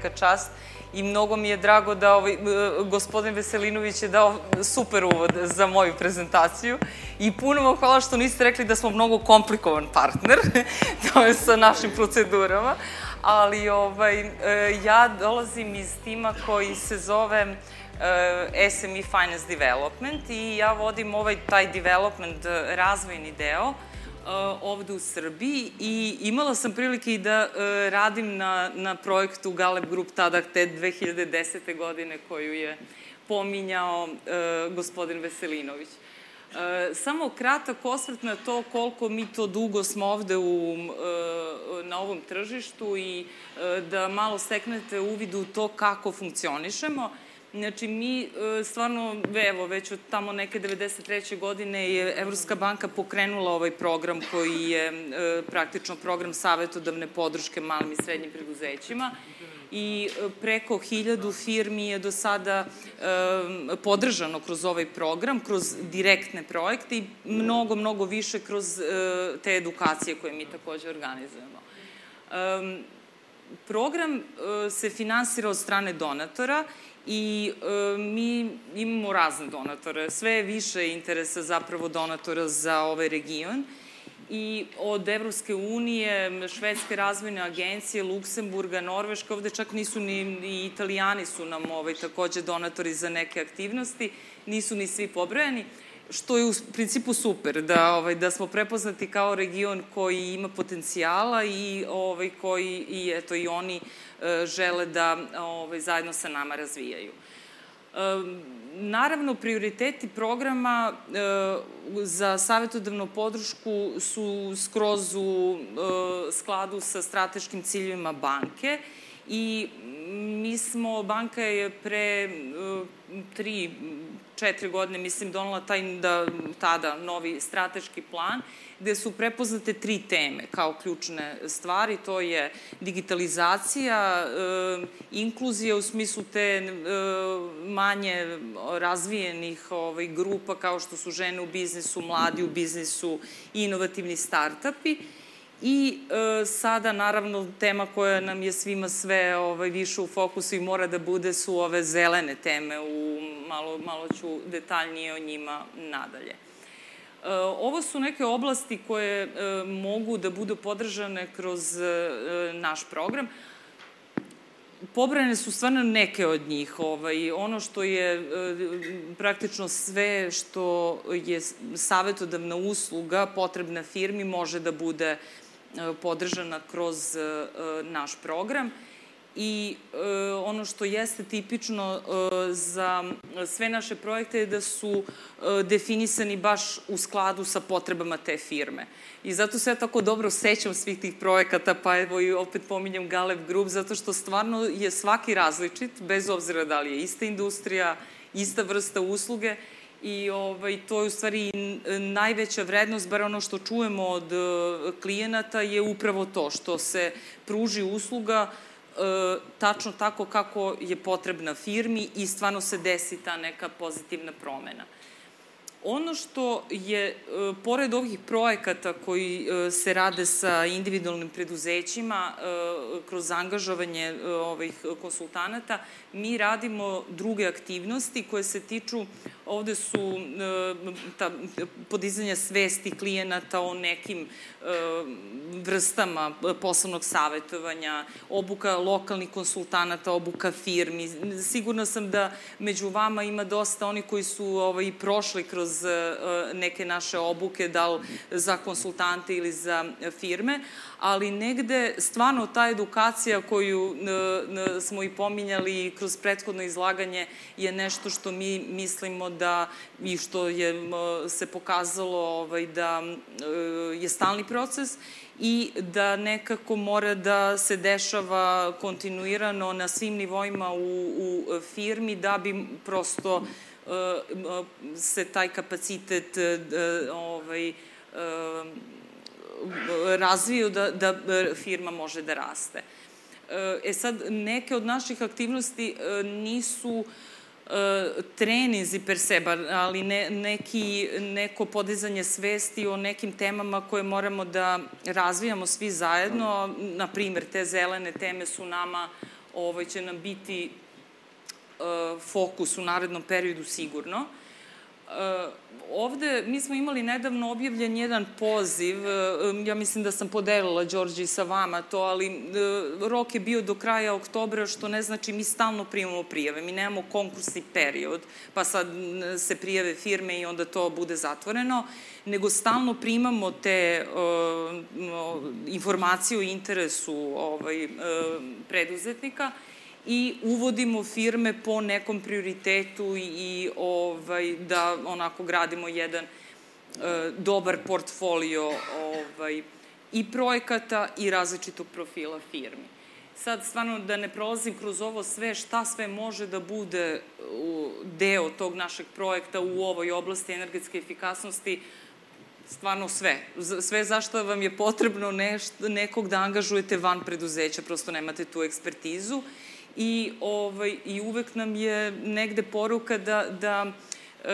velika čast i mnogo mi je drago da ovaj, gospodin Veselinović je dao super uvod za moju prezentaciju i puno vam hvala što niste rekli da smo mnogo komplikovan partner, to je sa našim procedurama, ali ovaj, e, ja dolazim iz tima koji se zove e, SME Finance Development i ja vodim ovaj taj development e, razvojni deo ovde u Srbiji i imala sam prilike i da radim na, na projektu Galeb Group tada te 2010. godine koju je pominjao gospodin Veselinović. E, samo kratak osvrt na to koliko mi to dugo smo ovde u, e, na ovom tržištu i e, da malo steknete uvid u to kako funkcionišemo. Znači, mi stvarno, evo, već od tamo neke 93. godine je Evropska banka pokrenula ovaj program koji je praktično program savetodavne podrške malim i srednjim preduzećima i e, preko hiljadu firmi je do sada e, podržano kroz ovaj program, kroz direktne projekte i mnogo, mnogo više kroz e, te edukacije koje mi takođe organizujemo. E, program e, se finansira od strane donatora i e, mi imamo razne donatore. Sve je više interesa zapravo donatora za ovaj region i od Evropske unije, Švedske razvojne agencije, Luksemburga, Norveška, ovde čak nisu ni, ni italijani su nam ovaj, takođe donatori za neke aktivnosti, nisu ni svi pobrojani, što je u principu super, da, ovaj, da smo prepoznati kao region koji ima potencijala i ovaj, koji i, eto, i oni e, žele da ovaj, zajedno sa nama razvijaju. Naravno, prioriteti programa za savjetodavnu podršku su skroz u skladu sa strateškim ciljevima banke i mi smo, banka je pre tri, četiri godine, mislim, donala taj, da, tada novi strateški plan gde su prepoznate tri teme kao ključne stvari. To je digitalizacija, e, inkluzija u smislu te e, manje razvijenih ovaj, grupa kao što su žene u biznisu, mladi u biznisu inovativni startupi. I e, sada, naravno, tema koja nam je svima sve ovaj, više u fokusu i mora da bude su ove zelene teme. U, malo, malo ću detaljnije o njima nadalje. E, ovo su neke oblasti koje e, mogu da budu podržane kroz e, naš program. Pobrane su stvarno neke od njih. Ovaj, ono što je praktično sve što je savetodavna usluga potrebna firmi može da bude podržana kroz naš program i e, ono što jeste tipično e, za sve naše projekte je da su e, definisani baš u skladu sa potrebama te firme. I zato se ja tako dobro sećam svih tih projekata, pa evo i opet pominjam Galeb Group, zato što stvarno je svaki različit, bez obzira da li je ista industrija, ista vrsta usluge, i ovaj, to je u stvari najveća vrednost, bar ono što čujemo od e, klijenata je upravo to, što se pruži usluga E, tačno tako kako je potrebna firmi i stvarno se desi ta neka pozitivna promena. Ono što je, e, pored ovih projekata koji se rade sa individualnim preduzećima kroz angažovanje ovih konsultanata, mi radimo druge aktivnosti koje se tiču, ovde su ta, podizanja svesti klijenata o nekim vrstama poslovnog savetovanja, obuka lokalnih konsultanata, obuka firmi. Sigurno sam da među vama ima dosta oni koji su ovaj, prošli kroz e, neke naše obuke, da li za konsultante ili za firme, ali negde stvarno ta edukacija koju smo i pominjali kroz prethodno izlaganje je nešto što mi mislimo da i što je se pokazalo ovaj, da e, je stalni proces i da nekako mora da se dešava kontinuirano na svim nivoima u, u firmi da bi prosto e, se taj kapacitet e, ovaj, razviju da, da firma može da raste. E sad, neke od naših aktivnosti nisu trenizi per se, ali ne, neki, neko podizanje svesti o nekim temama koje moramo da razvijamo svi zajedno. Na primer, te zelene teme su nama ovaj, će nam biti fokus u narednom periodu sigurno. Ovde mi smo imali nedavno objavljen jedan poziv, uh, ja mislim da sam podelila Đorđe sa vama to, ali uh, rok je bio do kraja oktobra, što ne znači mi stalno primamo prijave. Mi nemamo konkursni period, pa sad se prijave firme i onda to bude zatvoreno, nego stalno primamo te uh, informacije o interesu ovaj, preduzetnika i uvodimo firme po nekom prioritetu i, i ovaj, da onako gradimo jedan e, dobar portfolio ovaj, i projekata i različitog profila firmi. Sad, stvarno, da ne prolazim kroz ovo sve, šta sve može da bude deo tog našeg projekta u ovoj oblasti energetske efikasnosti, stvarno sve. Sve zašto vam je potrebno nešto, nekog da angažujete van preduzeća, prosto nemate tu ekspertizu i, ovaj, i uvek nam je negde poruka da, da e,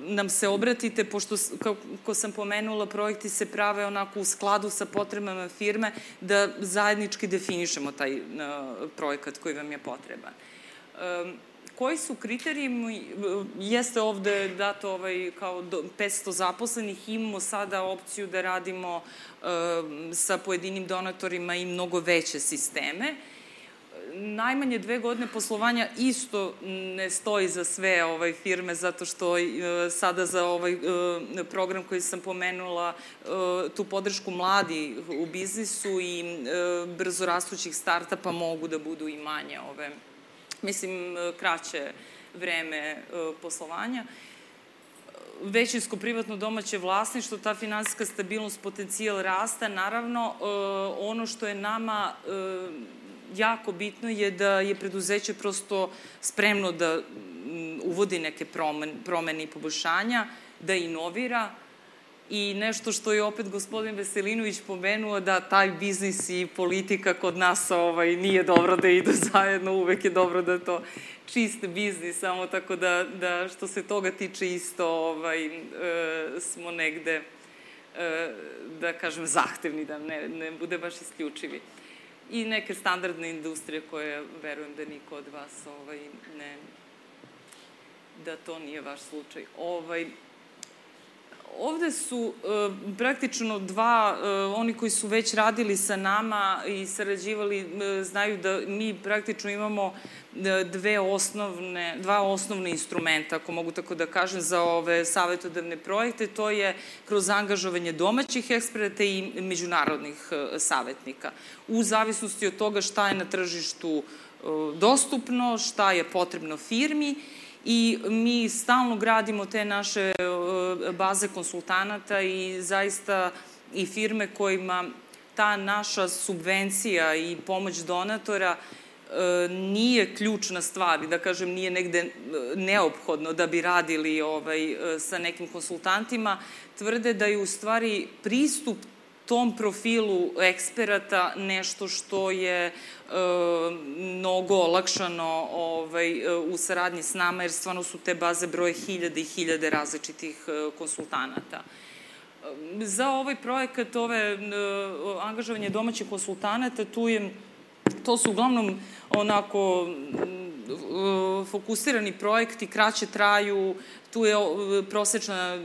nam se obratite, pošto, kako sam pomenula, projekti se prave onako u skladu sa potrebama firme, da zajednički definišemo taj e, projekat koji vam je potreban. E, koji su kriterijumi, jeste ovde dato ovaj, kao do, 500 zaposlenih, imamo sada opciju da radimo e, sa pojedinim donatorima i mnogo veće sisteme najmanje dve godine poslovanja isto ne stoji za sve ovaj firme zato što e, sada za ovaj e, program koji sam pomenula e, tu podršku mladi u biznisu i brzo rastućih startapa mogu da budu i manje ove mislim kraće vreme poslovanja. Većinsko privatno domaće vlasništvo, ta finansijska stabilnost, potencijal rasta, naravno, ono što je nama jako bitno je da je preduzeće prosto spremno da mm, uvodi neke promene i poboljšanja, da inovira. I nešto što je opet gospodin Veselinović pomenuo da taj biznis i politika kod nas ovaj, nije dobro da idu zajedno, uvek je dobro da to čist biznis, samo tako da, da što se toga tiče isto ovaj, e, smo negde e, da kažem zahtevni, da ne, ne bude baš isključivi i neke standardne industrije koje verujem da niko od vas ovaj, ne, da to nije vaš slučaj. Ovaj, ovde su e, praktično dva, e, oni koji su već radili sa nama i sarađivali, e, znaju da mi praktično imamo dve osnovne, dva osnovne instrumenta, ako mogu tako da kažem, za ove savetodavne projekte. To je kroz angažovanje domaćih eksperata i međunarodnih savetnika. U zavisnosti od toga šta je na tržištu dostupno, šta je potrebno firmi i mi stalno gradimo te naše e, baze konsultanata i zaista i firme kojima ta naša subvencija i pomoć donatora e, nije ključna stvar, da kažem nije negde e, neophodno da bi radili ovaj, sa nekim konsultantima, tvrde da je u stvari pristup tom profilu eksperata nešto što je e, mnogo olakšano ovaj, u saradnji s nama, jer stvarno su te baze broje hiljade i hiljade različitih e, konsultanata. Za ovaj projekat, ove e, angažovanje domaćih konsultanata, tu je, to su uglavnom onako fokusirani projekti, kraće traju, tu je prosečna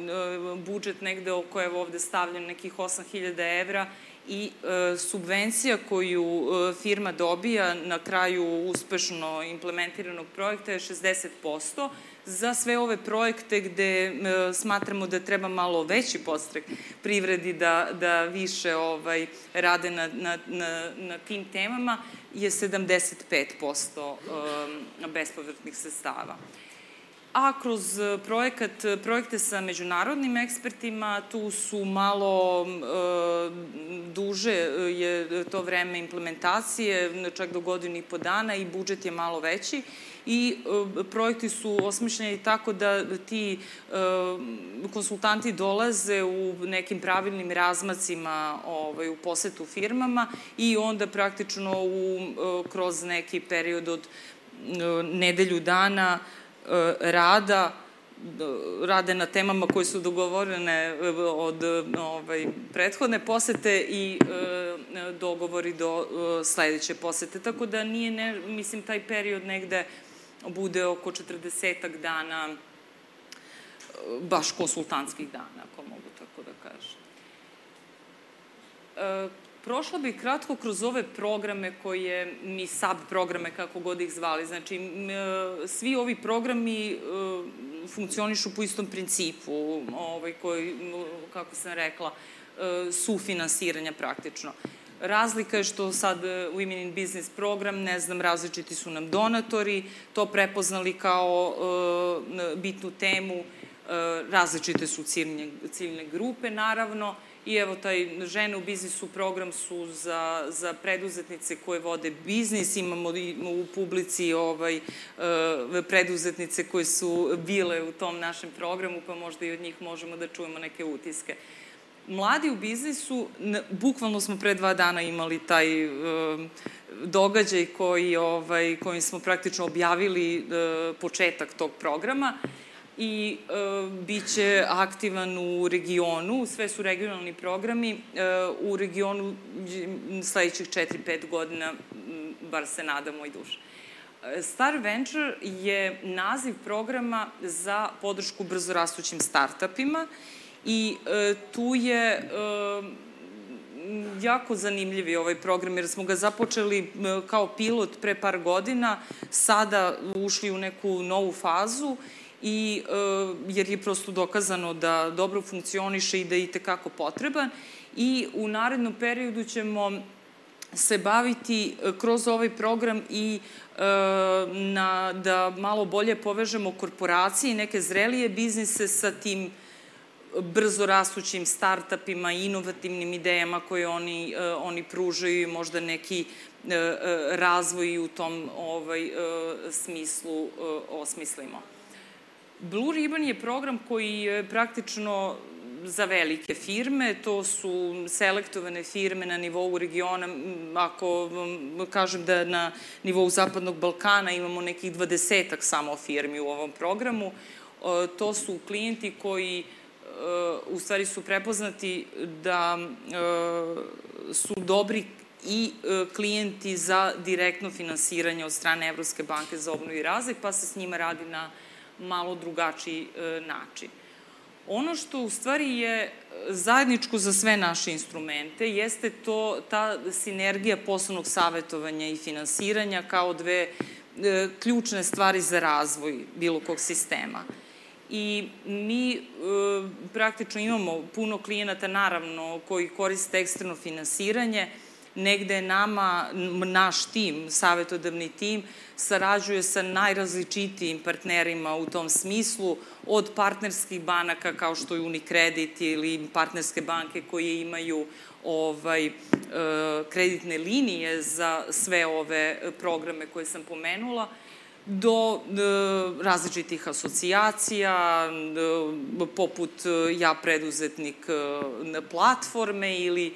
budžet negde oko, evo ovde stavljen, nekih 8000 evra i e, subvencija koju e, firma dobija na kraju uspešno implementiranog projekta je 60%. Za sve ove projekte gde e, smatramo da treba malo veći postrek privredi da, da više ovaj, rade na, na, na, na tim temama je 75% e, bespovratnih sestava a kroz e, projekat, projekte sa međunarodnim ekspertima, tu su malo e, duže je to vreme implementacije, čak do godinu i po dana i budžet je malo veći i e, projekti su osmišljeni tako da ti e, konsultanti dolaze u nekim pravilnim razmacima ovaj, u posetu firmama i onda praktično u, e, kroz neki period od nedelju dana E, rada rade na temama koje su dogovorene e, od ovaj, prethodne posete i e, dogovori do sledeće posete. Tako da nije, ne, mislim, taj period negde bude oko 40 dana baš konsultantskih dana, ako mogu tako da kažem. Prošla bih kratko kroz ove programe koje mi sub programe, kako god ih zvali. Znači, svi ovi programi e, funkcionišu po istom principu, ovaj, koji, kako sam rekla, e, sufinansiranja praktično. Razlika je što sad Women in Business program, ne znam, različiti su nam donatori, to prepoznali kao e, bitnu temu, različite su ciljne, ciljne grupe, naravno, I evo, taj žene u biznisu program su za, za preduzetnice koje vode biznis. Imamo u publici ovaj, eh, preduzetnice koje su bile u tom našem programu, pa možda i od njih možemo da čujemo neke utiske. Mladi u biznisu, bukvalno smo pre dva dana imali taj uh, događaj koji, ovaj, kojim smo praktično objavili uh, početak tog programa i e, biće aktivan u regionu, sve su regionalni programi, e, u regionu sledećih 4-5 godina, bar se nadamo i duže. Star Venture je naziv programa za podršku brzorastućim startupima i e, tu je e, jako zanimljivi ovaj program, jer smo ga započeli kao pilot pre par godina, sada ušli u neku novu fazu i e, jer je prosto dokazano da dobro funkcioniše i da je i tekako potreban. I u narednom periodu ćemo se baviti e, kroz ovaj program i e, na, da malo bolje povežemo korporacije i neke zrelije biznise sa tim brzo rastućim startupima, inovativnim idejama koje oni, oni pružaju i možda neki razvoj u tom ovaj, smislu osmislimo. Blue Ribbon je program koji je praktično za velike firme, to su selektovane firme na nivou regiona, ako kažem da na nivou Zapadnog Balkana imamo nekih dvadesetak samo firmi u ovom programu, to su klijenti koji u stvari su prepoznati da su dobri i klijenti za direktno finansiranje od strane Evropske banke za obnovu i razvoj, pa se s njima radi na malo drugačiji način. Ono što u stvari je zajedničko za sve naše instrumente jeste to, ta sinergija poslovnog savjetovanja i finansiranja kao dve e, ključne stvari za razvoj bilo kog sistema. I mi e, praktično imamo puno klijenata, naravno, koji koriste eksterno finansiranje, negde nama, naš tim, savjetodavni tim, sarađuje sa najrazličitijim partnerima u tom smislu, od partnerskih banaka kao što je Unicredit ili partnerske banke koje imaju ovaj, e, kreditne linije za sve ove programe koje sam pomenula, do e, različitih asocijacija, e, poput ja preduzetnik platforme ili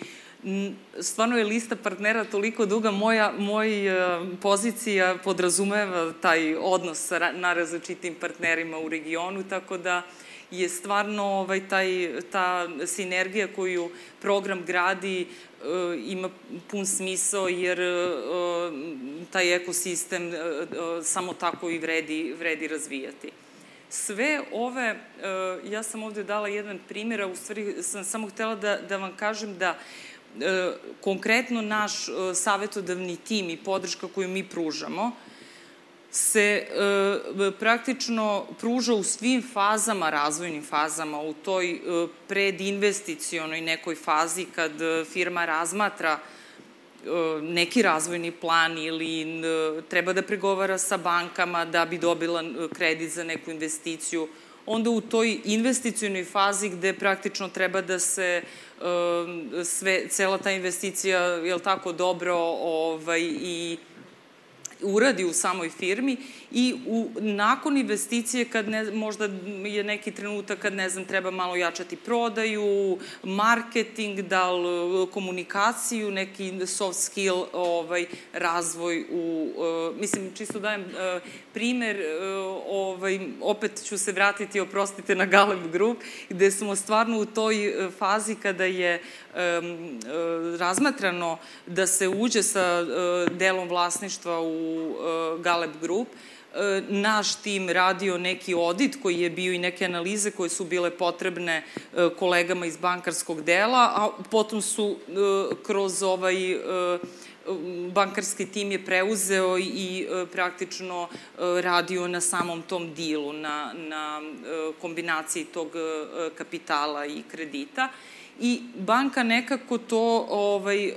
stvarno je lista partnera toliko duga, moja moj e, pozicija podrazumeva taj odnos na različitim partnerima u regionu, tako da je stvarno ovaj, taj, ta sinergija koju program gradi e, ima pun smisao jer e, taj ekosistem samo tako i vredi, vredi razvijati. Sve ove, ja sam ovde dala jedan primjer, a u stvari sam samo htela da, da vam kažem da E, konkretno naš e, savetodavni tim i podrška koju mi pružamo se e, praktično pruža u svim fazama, razvojnim fazama, u toj predinvesticijonoj nekoj fazi kad firma razmatra neki razvojni plan ili treba da pregovara sa bankama da bi dobila kredit za neku investiciju, onda u toj investicijnoj fazi gde praktično treba da se sve, cela ta investicija, je tako, dobro ovaj, i uradi u samoj firmi i u, nakon investicije kad ne, možda je neki trenutak kad ne znam treba malo jačati prodaju, marketing, da komunikaciju, neki soft skill ovaj, razvoj u, uh, mislim čisto dajem uh, primer, uh, ovaj, opet ću se vratiti, oprostite, na Galeb Group, gde smo stvarno u toj fazi kada je um, razmatrano da se uđe sa delom vlasništva u Galeb Group, naš tim radio neki odit koji je bio i neke analize koje su bile potrebne kolegama iz bankarskog dela, a potom su kroz ovaj bankarski tim je preuzeo i praktično radio na samom tom dilu, na, na kombinaciji tog kapitala i kredita i banka nekako to ovaj,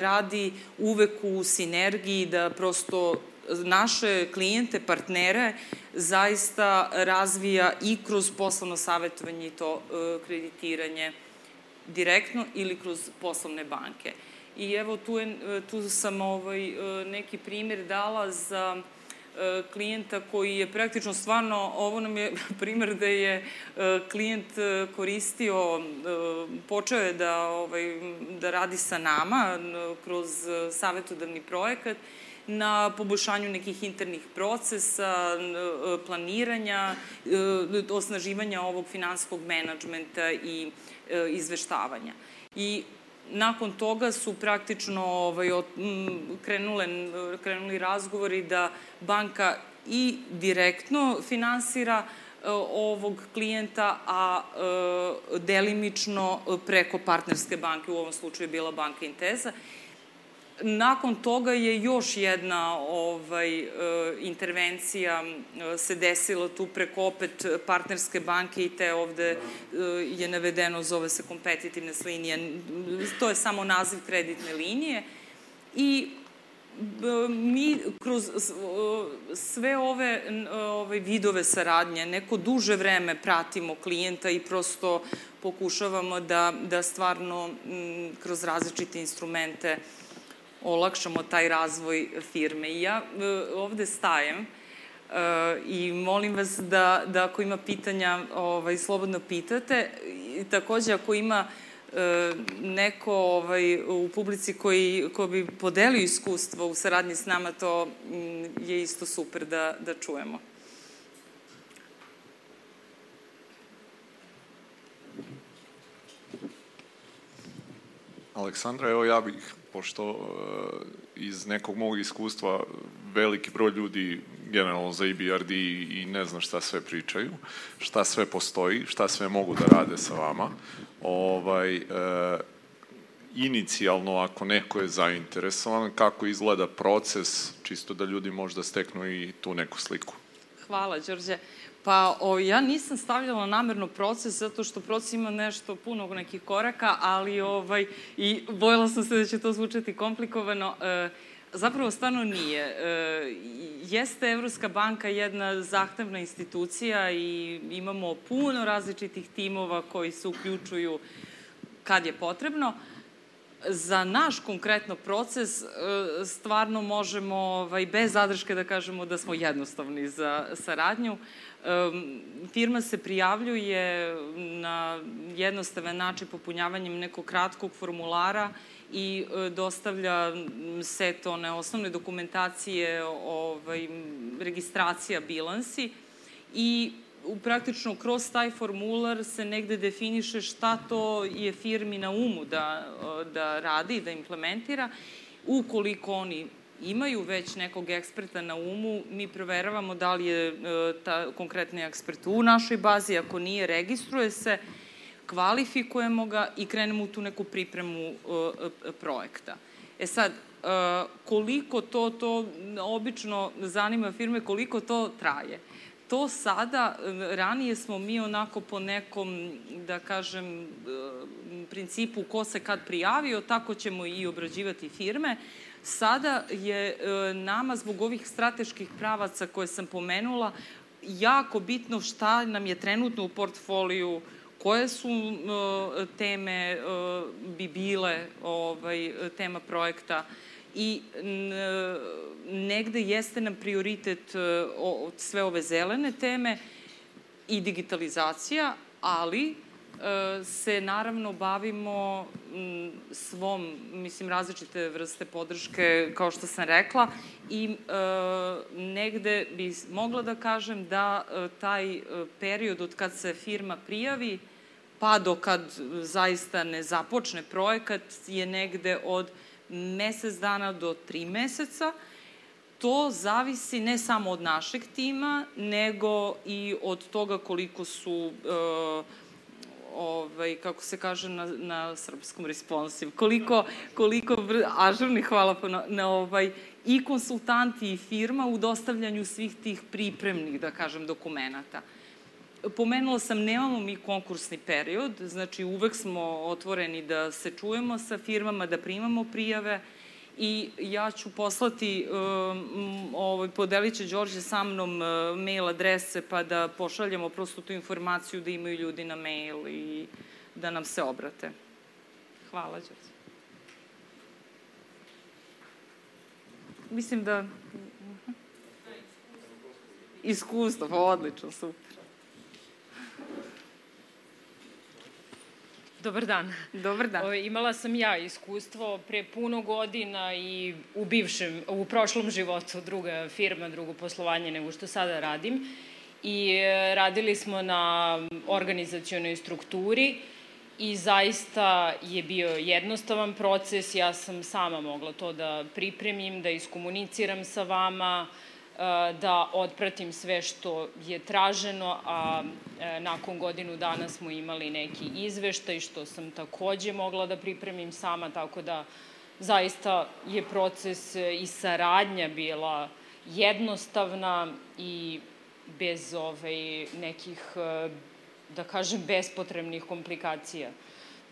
radi uvek u sinergiji da prosto naše klijente, partnere zaista razvija i kroz poslovno savjetovanje i to e, kreditiranje direktno ili kroz poslovne banke. I evo tu, je, e, tu sam ovaj, e, neki primjer dala za klijenta koji je praktično stvarno, ovo nam je primjer da je klijent koristio, počeo je da, ovaj, da radi sa nama kroz savjetodavni projekat na poboljšanju nekih internih procesa, e, planiranja, e, osnaživanja ovog finanskog menadžmenta i e, izveštavanja. I nakon toga su praktično ovaj, krenule, krenuli razgovori da banka i direktno finansira ovog klijenta, a delimično preko partnerske banke, u ovom slučaju je bila banka Inteza, Nakon toga je još jedna ovaj, e, intervencija e, se desila tu preko opet partnerske banke i te ovde e, je navedeno, zove se kompetitivne linije. To je samo naziv kreditne linije. I mi kroz sve ove, ove vidove saradnje neko duže vreme pratimo klijenta i prosto pokušavamo da, da stvarno kroz različite instrumente uh, olakšamo taj razvoj firme. I ja e, ovde stajem e, i molim vas da, da ako ima pitanja, ovaj, slobodno pitate. I takođe, ako ima e, neko ovaj, u publici koji, ko bi podelio iskustvo u saradnji s nama, to mm, je isto super da, da čujemo. Aleksandra, evo ja bih pošto e, iz nekog mog iskustva veliki broj ljudi generalno za EBRD i ne zna šta sve pričaju, šta sve postoji, šta sve mogu da rade sa vama. Ovaj, e, inicijalno, ako neko je zainteresovan, kako izgleda proces, čisto da ljudi možda steknu i tu neku sliku. Hvala, Đorđe. Pa o, ja nisam stavljala namerno proces zato što proces ima nešto puno nekih koraka, ali ovaj, i bojala sam se da će to zvučati komplikovano. E, zapravo stvarno nije. E, jeste Evropska banka jedna zahtevna institucija i imamo puno različitih timova koji se uključuju kad je potrebno. Za naš konkretno proces e, stvarno možemo ovaj, bez zadrške da kažemo da smo jednostavni za saradnju. Firma se prijavljuje na jednostavan način popunjavanjem nekog kratkog formulara i e, dostavlja set one osnovne dokumentacije, ovaj, registracija bilansi i praktično kroz taj formular se negde definiše šta to je firmi na umu da, da radi, da implementira. Ukoliko oni imaju već nekog eksperta na umu, mi proveravamo da li je e, ta konkretni ekspert u našoj bazi, ako nije, registruje se, kvalifikujemo ga i krenemo u tu neku pripremu e, e, projekta. E sad, koliko to, to obično zanima firme, koliko to traje? To sada, ranije smo mi onako po nekom, da kažem, principu ko se kad prijavio, tako ćemo i obrađivati firme. Sada je e, nama zbog ovih strateških pravaca koje sam pomenula jako bitno šta nam je trenutno u portfoliju, koje su e, teme e, bi bile ovaj, tema projekta. I negde jeste nam prioritet sve ove zelene teme i digitalizacija, ali se naravno bavimo svom, mislim, različite vrste podrške, kao što sam rekla, i e, negde bi mogla da kažem da e, taj e, period od kad se firma prijavi, pa do kad zaista ne započne projekat, je negde od mesec dana do tri meseca. To zavisi ne samo od našeg tima, nego i od toga koliko su ovaj, kako se kaže na, na srpskom responsiv, koliko, koliko ažurni, hvala na, na ovaj, i konsultanti i firma u dostavljanju svih tih pripremnih, da kažem, dokumenta. Pomenula sam, nemamo mi konkursni period, znači uvek smo otvoreni da se čujemo sa firmama, da primamo prijave, i ja ću poslati, um, ovaj, podelit će Đorđe sa mnom uh, mail adrese pa da pošaljemo prosto tu informaciju da imaju ljudi na mail i da nam se obrate. Hvala, Đorđe. Mislim da... Iskustvo, pa odlično, super. Dobar dan. Dobar dan. O, imala sam ja iskustvo pre puno godina i u bivšem, u prošlom životu druga firma, drugo poslovanje nego što sada radim. I e, radili smo na organizacionoj strukturi i zaista je bio jednostavan proces. Ja sam sama mogla to da pripremim, da iskomuniciram sa vama, da otpratim sve što je traženo, a e, nakon godinu dana smo imali neki izveštaj što sam takođe mogla da pripremim sama, tako da zaista je proces i saradnja bila jednostavna i bez ovaj, nekih, e, da kažem, bespotrebnih komplikacija.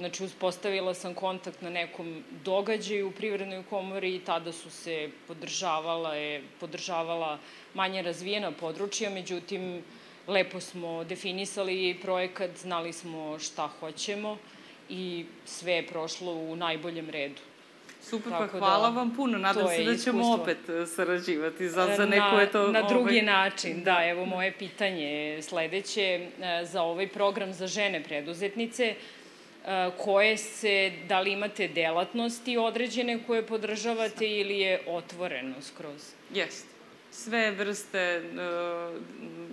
Znači, uspostavila sam kontakt na nekom događaju u Privrednoj komori i tada su se podržavala, je, podržavala manje razvijena područja, međutim, lepo smo definisali projekat, znali smo šta hoćemo i sve je prošlo u najboljem redu. Super, pa Tako pa hvala da, vam puno. Nadam se da ćemo iskustvo. opet e, sarađivati. Za, za neko na, je to... Na drugi ovaj... način, da. Evo moje pitanje je sledeće. E, za ovaj program za žene preduzetnice, koje se, da li imate delatnosti određene koje podržavate ili je otvoreno skroz? Jeste. Sve vrste uh,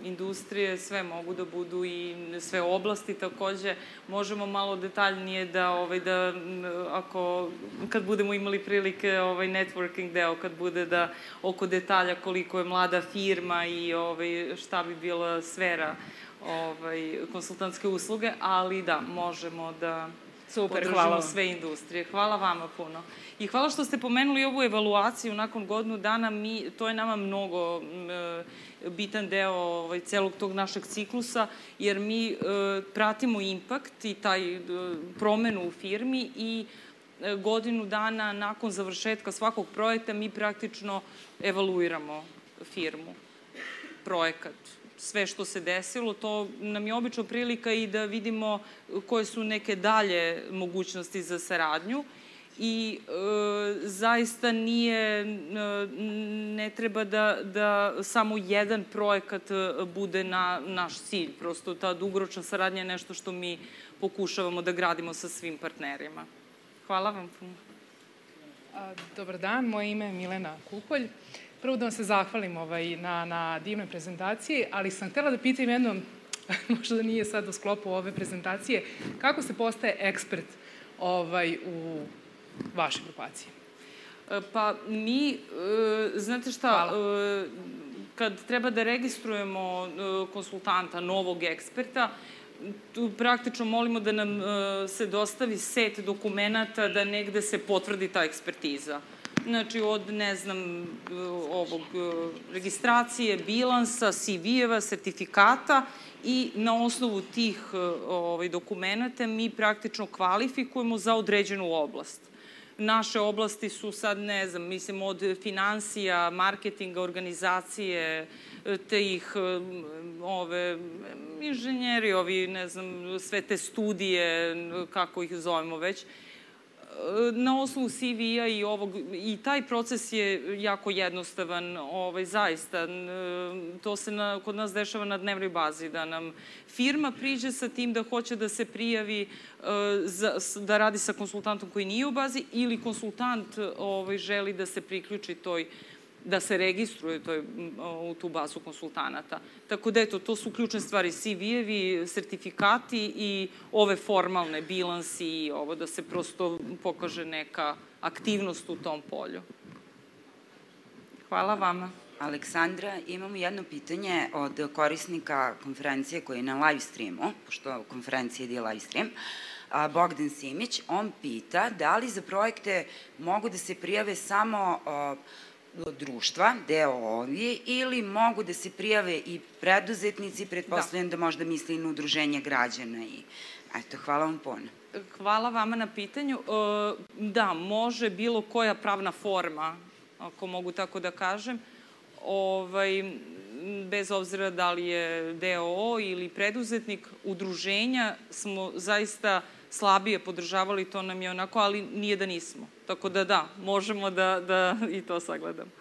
industrije, sve mogu da budu i sve oblasti takođe. Možemo malo detaljnije da, ovaj, da ako, kad budemo imali prilike ovaj, networking deo, kad bude da oko detalja koliko je mlada firma i ovaj, šta bi bila sfera ovaj, konsultantske usluge, ali da, možemo da Super, podržimo hvala. sve industrije. Hvala vama puno. I hvala što ste pomenuli ovu evaluaciju nakon godinu dana. Mi, to je nama mnogo e, bitan deo ovaj, celog tog našeg ciklusa, jer mi e, pratimo impakt i taj e, promenu u firmi i e, godinu dana nakon završetka svakog projekta mi praktično evaluiramo firmu, projekat sve što se desilo, to nam je obično prilika i da vidimo koje su neke dalje mogućnosti za saradnju i e, zaista nije, e, ne treba da, da samo jedan projekat e, bude na naš cilj. Prosto ta dugoročna saradnja je nešto što mi pokušavamo da gradimo sa svim partnerima. Hvala vam puno. Dobar dan, moje ime je Milena Kupolj. Prvo da vam se zahvalim ovaj, na, na divnoj prezentaciji, ali sam htela da pitam jedno, možda da nije sad u sklopu ove prezentacije, kako se postaje ekspert ovaj, u vašoj grupaciji? E, pa mi, e, znate šta. E, kad treba da registrujemo konsultanta, novog eksperta, tu praktično molimo da nam se dostavi set dokumenta da negde se potvrdi ta ekspertiza znači od, ne znam, ovog, registracije, bilansa, CV-eva, sertifikata i na osnovu tih ovaj, dokumenta mi praktično kvalifikujemo za određenu oblast. Naše oblasti su sad, ne znam, mislim, od financija, marketinga, organizacije, te ih, ove, inženjeri, ovi, ne znam, sve te studije, kako ih zovemo već, na osnovu CV-a i ovog, i taj proces je jako jednostavan, ovaj, zaista. To se na, kod nas dešava na dnevnoj bazi, da nam firma priđe sa tim da hoće da se prijavi e, za, da radi sa konsultantom koji nije u bazi ili konsultant ovaj, želi da se priključi toj da se registruje to je, u tu bazu konsultanata. Tako da, eto, to su ključne stvari, CV-evi, sertifikati i ove formalne bilansi i ovo da se prosto pokaže neka aktivnost u tom polju. Hvala vama. Aleksandra, imamo jedno pitanje od korisnika konferencije koji je na live streamu, pošto konferencija ide live stream. Bogdan Simić, on pita da li za projekte mogu da se prijave samo uh, društva, deo ovi, ili mogu da se prijave i preduzetnici, pretpostavljam da. da možda misli i na udruženje građana i eto, hvala vam puno. Hvala vama na pitanju. E, da, može bilo koja pravna forma, ako mogu tako da kažem, ovaj, bez obzira da li je DOO ili preduzetnik, udruženja smo zaista slabije podržavali, to nam je onako, ali nije da nismo. Tako da da, možemo da, da i to sagledamo.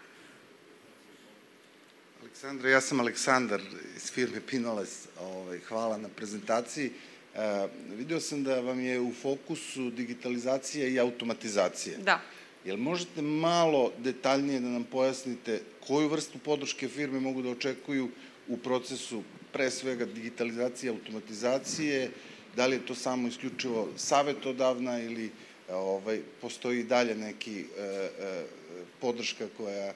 Aleksandra, ja sam Aleksandar iz firme Pinoles. Ovaj, hvala na prezentaciji. E, video sam da vam je u fokusu digitalizacija i automatizacija. Da. Jel možete malo detaljnije da nam pojasnite koju vrstu podrške firme mogu da očekuju u procesu pre svega digitalizacije automatizacije, da li je to samo isključivo savetodavna ili ovaj, postoji dalje neki e, e, podrška koja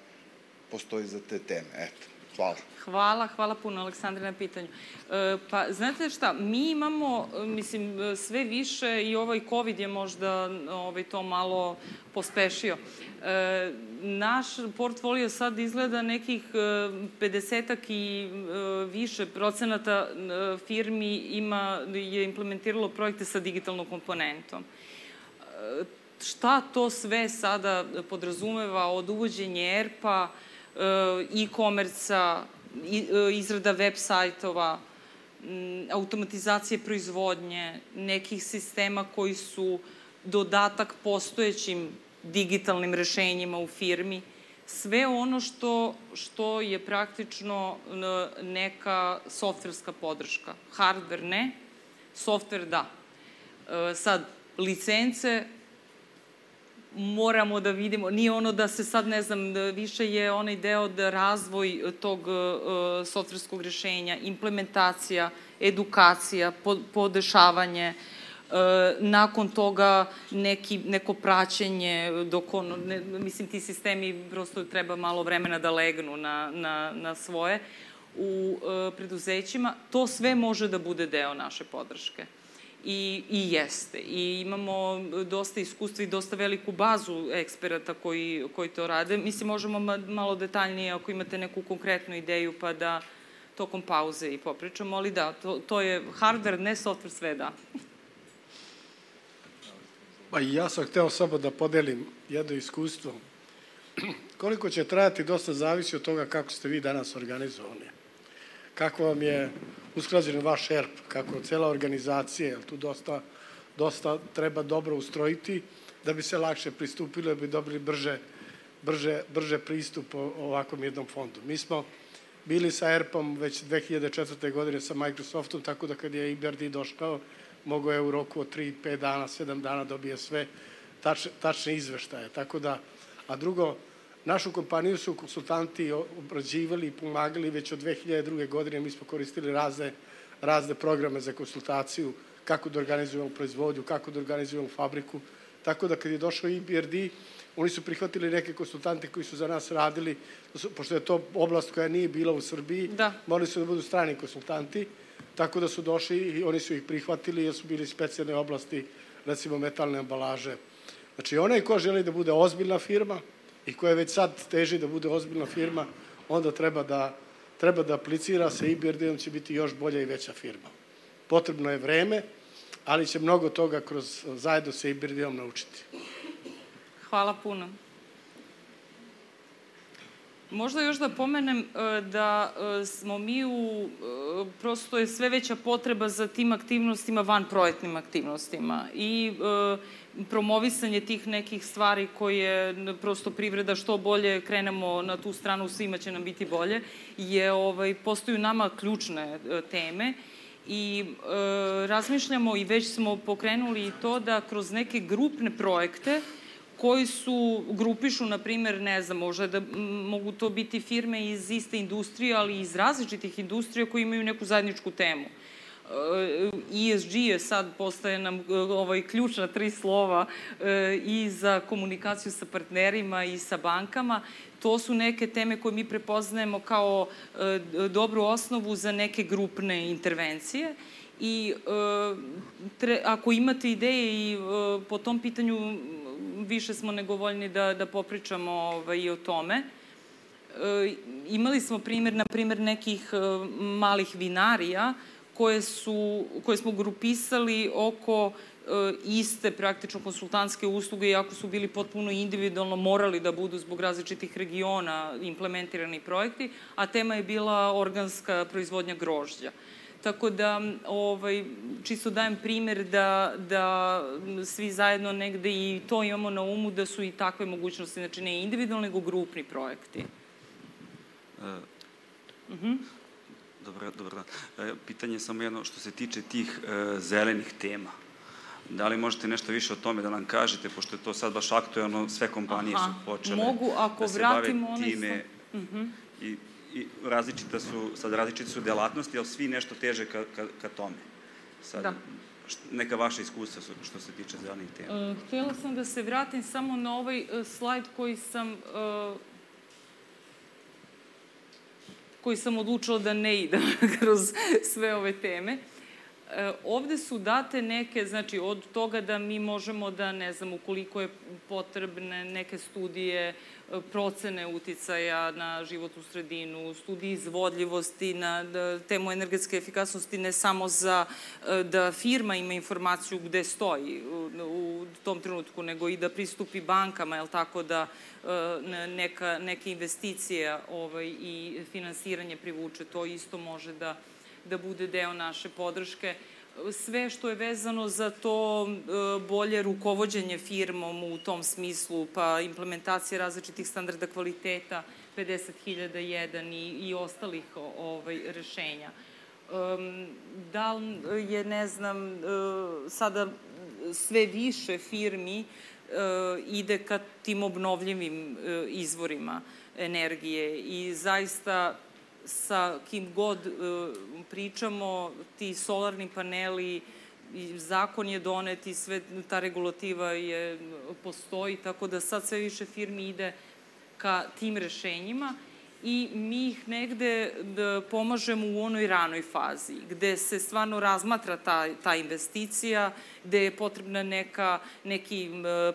postoji za te teme. Eto, hvala. Hvala, hvala puno Aleksandre na pitanju. E, pa, znate šta, mi imamo, mislim, sve više i ovaj COVID je možda ovaj, to malo pospešio. E, naš portfolio sad izgleda nekih 50 e, i e, više procenata firmi ima, je implementiralo projekte sa digitalnom komponentom šta to sve sada podrazumeva od uvođenja ERP-a, e-komerca, izrada web sajtova, automatizacije proizvodnje, nekih sistema koji su dodatak postojećim digitalnim rešenjima u firmi, sve ono što, što je praktično neka softverska podrška. Hardware ne, software da. E, sad, licence moramo da vidimo, nije ono da se sad, ne znam, da više je onaj deo da razvoj tog uh, softverskog rešenja, implementacija, edukacija, podešavanje, uh, nakon toga neki, neko praćenje dok ono, ne, mislim ti sistemi prosto treba malo vremena da legnu na, na, na svoje u uh, preduzećima, to sve može da bude deo naše podrške i, i jeste. I imamo dosta iskustva i dosta veliku bazu eksperata koji, koji to rade. Mislim, možemo malo detaljnije ako imate neku konkretnu ideju pa da tokom pauze i popričamo, ali da, to, to je hardware, ne software, sve da. Pa ja sam hteo samo da podelim jedno iskustvo. Koliko će trajati, dosta zavisi od toga kako ste vi danas organizovani. Kako vam je usklađen vaš ERP, kako cela organizacija, jer tu dosta, dosta treba dobro ustrojiti da bi se lakše pristupilo, da bi dobili brže, brže, brže pristup ovakvom jednom fondu. Mi smo bili sa ERP-om već 2004. godine sa Microsoftom, tako da kad je IBRD došao, mogo je u roku od 3-5 dana, 7 dana dobije sve tačne, tačne izveštaje. Tako da, a drugo, Našu kompaniju su konsultanti obrađivali i pomagali već od 2002. godine. Mi smo koristili razne, razne programe za konsultaciju, kako da organizujemo proizvodnju, kako da organizujemo fabriku. Tako da kad je došao IBRD, oni su prihvatili neke konsultante koji su za nas radili, pošto je to oblast koja nije bila u Srbiji, da. morali su da budu strani konsultanti, tako da su došli i oni su ih prihvatili jer su bili specijalne oblasti, recimo metalne ambalaže. Znači, onaj ko želi da bude ozbiljna firma, i koja već sad teži da bude ozbiljna firma, onda treba da, treba da aplicira sa IBRD-om će biti još bolja i veća firma. Potrebno je vreme, ali će mnogo toga kroz zajedno sa IBRD-om naučiti. Hvala puno. Možda još da pomenem e, da e, smo mi u, prosto je sve veća potreba za tim aktivnostima, van projektnim aktivnostima. I promovisanje tih nekih stvari koje prosto privreda što bolje krenemo na tu stranu, svima će nam biti bolje, je, ovaj, postaju nama ključne teme. I e, razmišljamo i već smo pokrenuli to da kroz neke grupne projekte koji su, grupišu, na primer, ne znam, možda da mogu to biti firme iz iste industrije, ali iz različitih industrija koji imaju neku zajedničku temu. ESG je sad, postaje nam ovaj, ključna tri slova e, i za komunikaciju sa partnerima i sa bankama. To su neke teme koje mi prepoznajemo kao e, dobru osnovu za neke grupne intervencije i e, tre, ako imate ideje i po tom pitanju više smo negovoljni da, da popričamo ovaj, i o tome. E, imali smo primer, na primer, nekih malih vinarija koje, su, koje smo grupisali oko e, iste praktično konsultantske usluge, iako su bili potpuno individualno morali da budu zbog različitih regiona implementirani projekti, a tema je bila organska proizvodnja grožđa. Tako da, ovaj, čisto dajem primer da, da svi zajedno negde i to imamo na umu da su i takve mogućnosti, znači ne individualni, nego grupni projekti. Uh, uh -huh. Dobar, dobar dan. E, pitanje je samo jedno što se tiče tih e, zelenih tema. Da li možete nešto više o tome da nam kažete, pošto je to sad baš aktuelno, sve kompanije Aha, su počele mogu, ako da se bave time sa... uh -huh. i, i različita su, sad različite su delatnosti, ali svi nešto teže ka, ka, ka tome. Sad, da. neka vaša iskustva su, što se tiče zelenih tema. Uh, htjela sam da se vratim samo na ovaj uh, slajd koji sam uh, koji sam odlučila da ne idem kroz sve ove teme. E, ovde su date neke, znači od toga da mi možemo da, ne znam, ukoliko je potrebne neke studije, e, procene uticaja na životnu sredinu, studije izvodljivosti, na da, temu energetske efikasnosti, ne samo za e, da firma ima informaciju gde stoji u, tom trenutku, nego i da pristupi bankama, jel tako, da neka, neke investicije ovaj, i finansiranje privuče, to isto može da da bude deo naše podrške. Sve što je vezano za to e, bolje rukovodđenje firmom u tom smislu, pa implementacija različitih standarda kvaliteta, 50.001 i, i ostalih ovaj, rešenja. Da li je, ne znam, e, sada sve više firmi e, ide ka tim obnovljivim izvorima energije i zaista sa kim god e, pričamo, ti solarni paneli, zakon je donet i sve ta regulativa je, postoji, tako da sad sve više firmi ide ka tim rešenjima i mi ih negde da pomažemo u onoj ranoj fazi, gde se stvarno razmatra ta, ta investicija, gde je potrebna neka, neki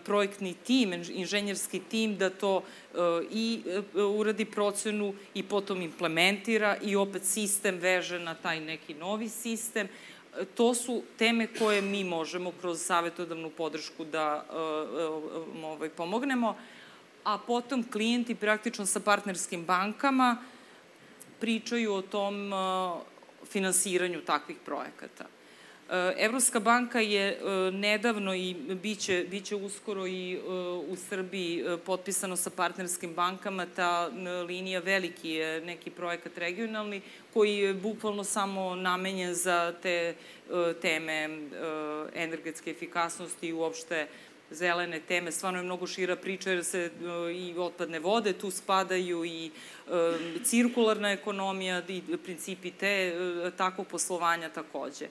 projektni tim, inženjerski tim da to e, i e, uradi procenu i potom implementira i opet sistem veže na taj neki novi sistem. E, to su teme koje mi možemo kroz savjetodavnu podršku da ovaj, pomognemo a potom klijenti praktično sa partnerskim bankama pričaju o tom uh, finansiranju takvih projekata. Uh, Evropska banka je uh, nedavno i biće, biće uskoro i u Srbiji potpisano sa partnerskim bankama, ta linija veliki je neki projekat regionalni koji je bukvalno samo namenjen za te teme energetske efikasnosti i uopšte zelene teme, stvarno je mnogo šira priča jer se e, i otpadne vode tu spadaju i e, cirkularna ekonomija i principi te e, takvog poslovanja takođe.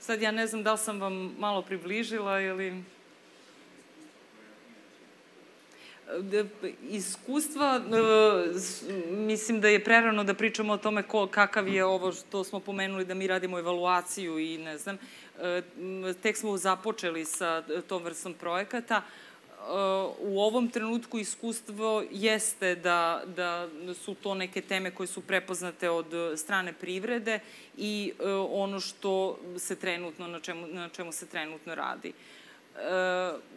Sad ja ne znam da li sam vam malo približila ili... Iskustva, mislim da je prerano da pričamo o tome ko, kakav je ovo što smo pomenuli da mi radimo evaluaciju i ne znam, tek smo započeli sa tom vrstom projekata. U ovom trenutku iskustvo jeste da, da su to neke teme koje su prepoznate od strane privrede i ono što se trenutno, na čemu, na čemu se trenutno radi.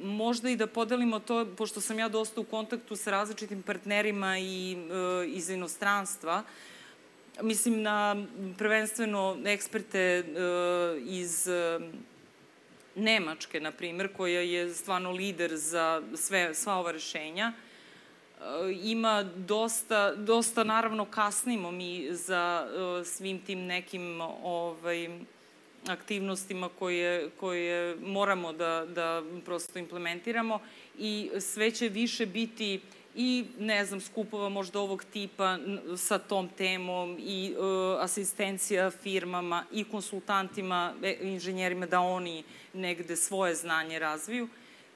Možda i da podelimo to, pošto sam ja dosta u kontaktu sa različitim partnerima i e, iz inostranstva, mislim na prvenstveno eksperte e, iz e, Nemačke, na primer, koja je stvarno lider za sve, sva ova rešenja. E, ima dosta, dosta naravno kasnimo mi za e, svim tim nekim ovaj, aktivnostima koje, koje moramo da, da prosto implementiramo i sve će više biti i, ne znam, skupova možda ovog tipa sa tom temom i uh, asistencija firmama i konsultantima, e, inženjerima da oni negde svoje znanje razviju.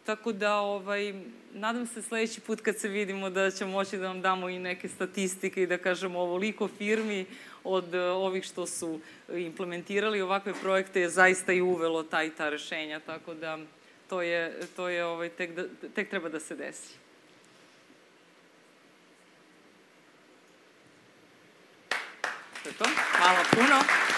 Tako da, ovaj, nadam se sledeći put kad se vidimo da ćemo moći da vam damo i neke statistike i da kažemo ovoliko firmi od uh, ovih što su implementirali ovakve projekte je zaista i uvelo taj ta rešenja, tako da to je, to je ovaj, tek, da, tek treba da se desi. To je to. Hvala puno.